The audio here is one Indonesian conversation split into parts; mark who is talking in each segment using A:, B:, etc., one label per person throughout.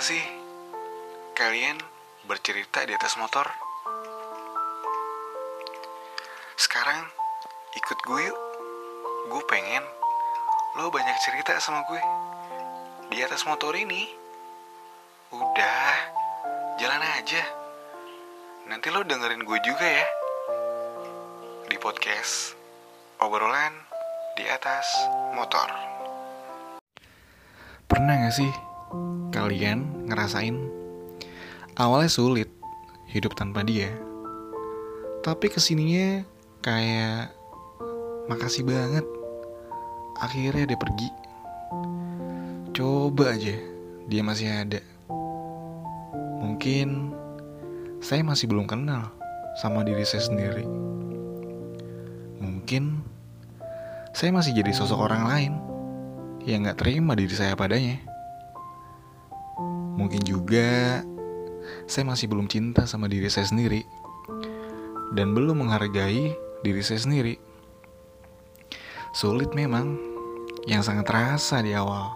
A: Gak sih kalian bercerita di atas motor? Sekarang ikut gue yuk. Gue pengen lo banyak cerita sama gue di atas motor ini. Udah, jalan aja. Nanti lo dengerin gue juga ya di podcast obrolan di atas motor. Pernah gak sih kalian ngerasain awalnya sulit hidup tanpa dia, tapi ke sininya kayak makasih banget. Akhirnya dia pergi. Coba aja dia masih ada. Mungkin saya masih belum kenal sama diri saya sendiri. Mungkin saya masih jadi sosok orang lain yang gak terima diri saya padanya. Mungkin juga saya masih belum cinta sama diri saya sendiri dan belum menghargai diri saya sendiri. Sulit memang, yang sangat terasa di awal.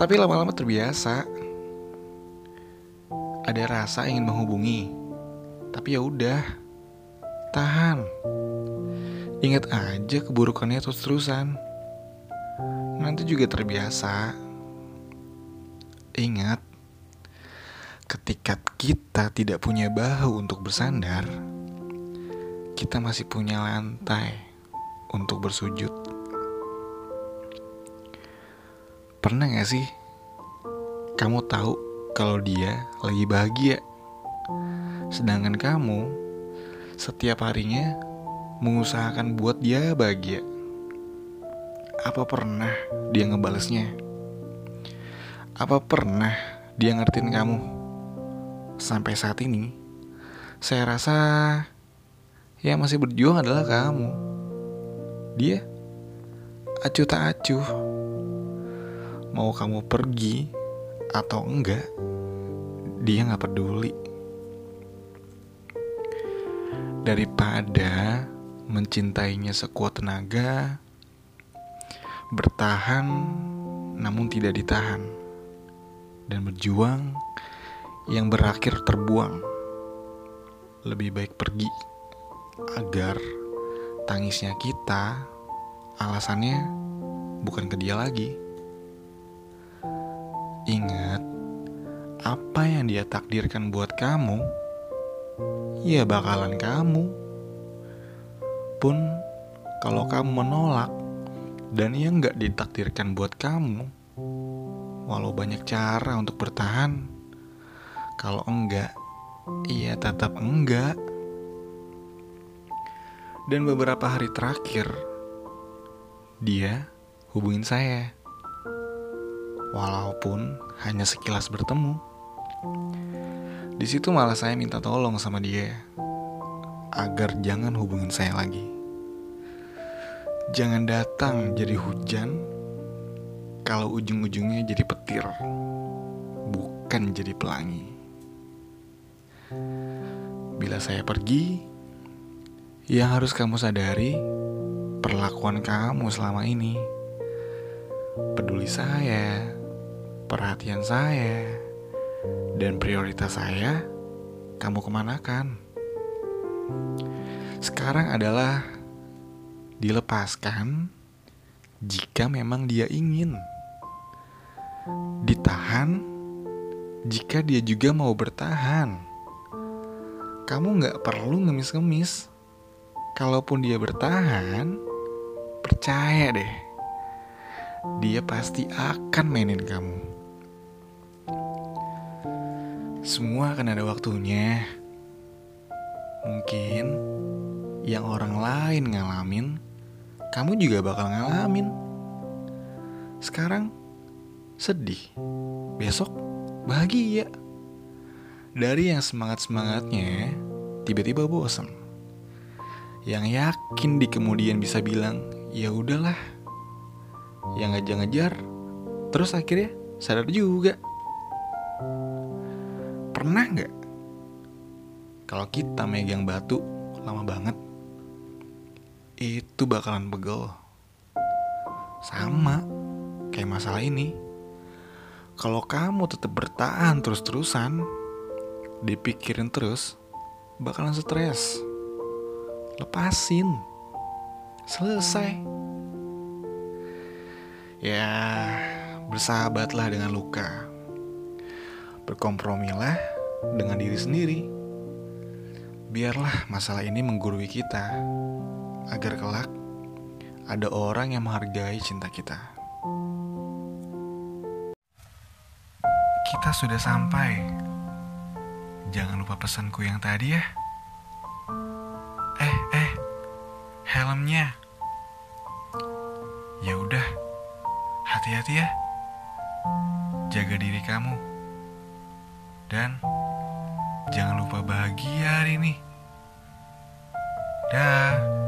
A: Tapi lama-lama terbiasa. Ada rasa ingin menghubungi, tapi ya udah, tahan. Ingat aja keburukannya terus-terusan. Nanti juga terbiasa. Ingat, ketika kita tidak punya bahu untuk bersandar, kita masih punya lantai untuk bersujud. Pernah gak sih kamu tahu kalau dia lagi bahagia, sedangkan kamu setiap harinya mengusahakan buat dia bahagia? Apa pernah dia ngebalesnya? Apa pernah dia ngertiin kamu? Sampai saat ini, saya rasa yang masih berjuang adalah kamu. Dia acuh tak acuh. Mau kamu pergi atau enggak, dia nggak peduli. Daripada mencintainya sekuat tenaga, bertahan namun tidak ditahan, dan berjuang yang berakhir terbuang. Lebih baik pergi agar tangisnya kita alasannya bukan ke dia lagi. Ingat, apa yang dia takdirkan buat kamu, ya bakalan kamu. Pun kalau kamu menolak dan yang nggak ditakdirkan buat kamu, walau banyak cara untuk bertahan, kalau enggak, iya tetap enggak. Dan beberapa hari terakhir, dia hubungin saya. Walaupun hanya sekilas bertemu. Di situ malah saya minta tolong sama dia agar jangan hubungin saya lagi. Jangan datang jadi hujan kalau ujung-ujungnya jadi petir, bukan jadi pelangi. Bila saya pergi, yang harus kamu sadari perlakuan kamu selama ini. Peduli saya, perhatian saya, dan prioritas saya, kamu kemanakan? Sekarang adalah dilepaskan jika memang dia ingin. Ditahan jika dia juga mau bertahan. Kamu nggak perlu ngemis-ngemis. Kalaupun dia bertahan, percaya deh, dia pasti akan mainin kamu. Semua akan ada waktunya. Mungkin yang orang lain ngalamin, kamu juga bakal ngalamin. Sekarang sedih, besok bahagia. Dari yang semangat-semangatnya tiba-tiba bosan. Yang yakin di kemudian bisa bilang, "Ya udahlah." Yang ngejar-ngejar terus akhirnya sadar juga. Pernah nggak kalau kita megang batu lama banget itu bakalan pegel. Sama kayak masalah ini. Kalau kamu tetap bertahan terus-terusan, dipikirin terus, bakalan stres. Lepasin. Selesai. Ya, bersahabatlah dengan luka. Berkompromilah dengan diri sendiri. Biarlah masalah ini menggurui kita agar kelak ada orang yang menghargai cinta kita. Kita sudah sampai. Jangan lupa pesanku yang tadi ya. Eh, eh. Helmnya. Ya udah. Hati-hati ya. Jaga diri kamu. Dan jangan lupa bahagia hari ini. Dah.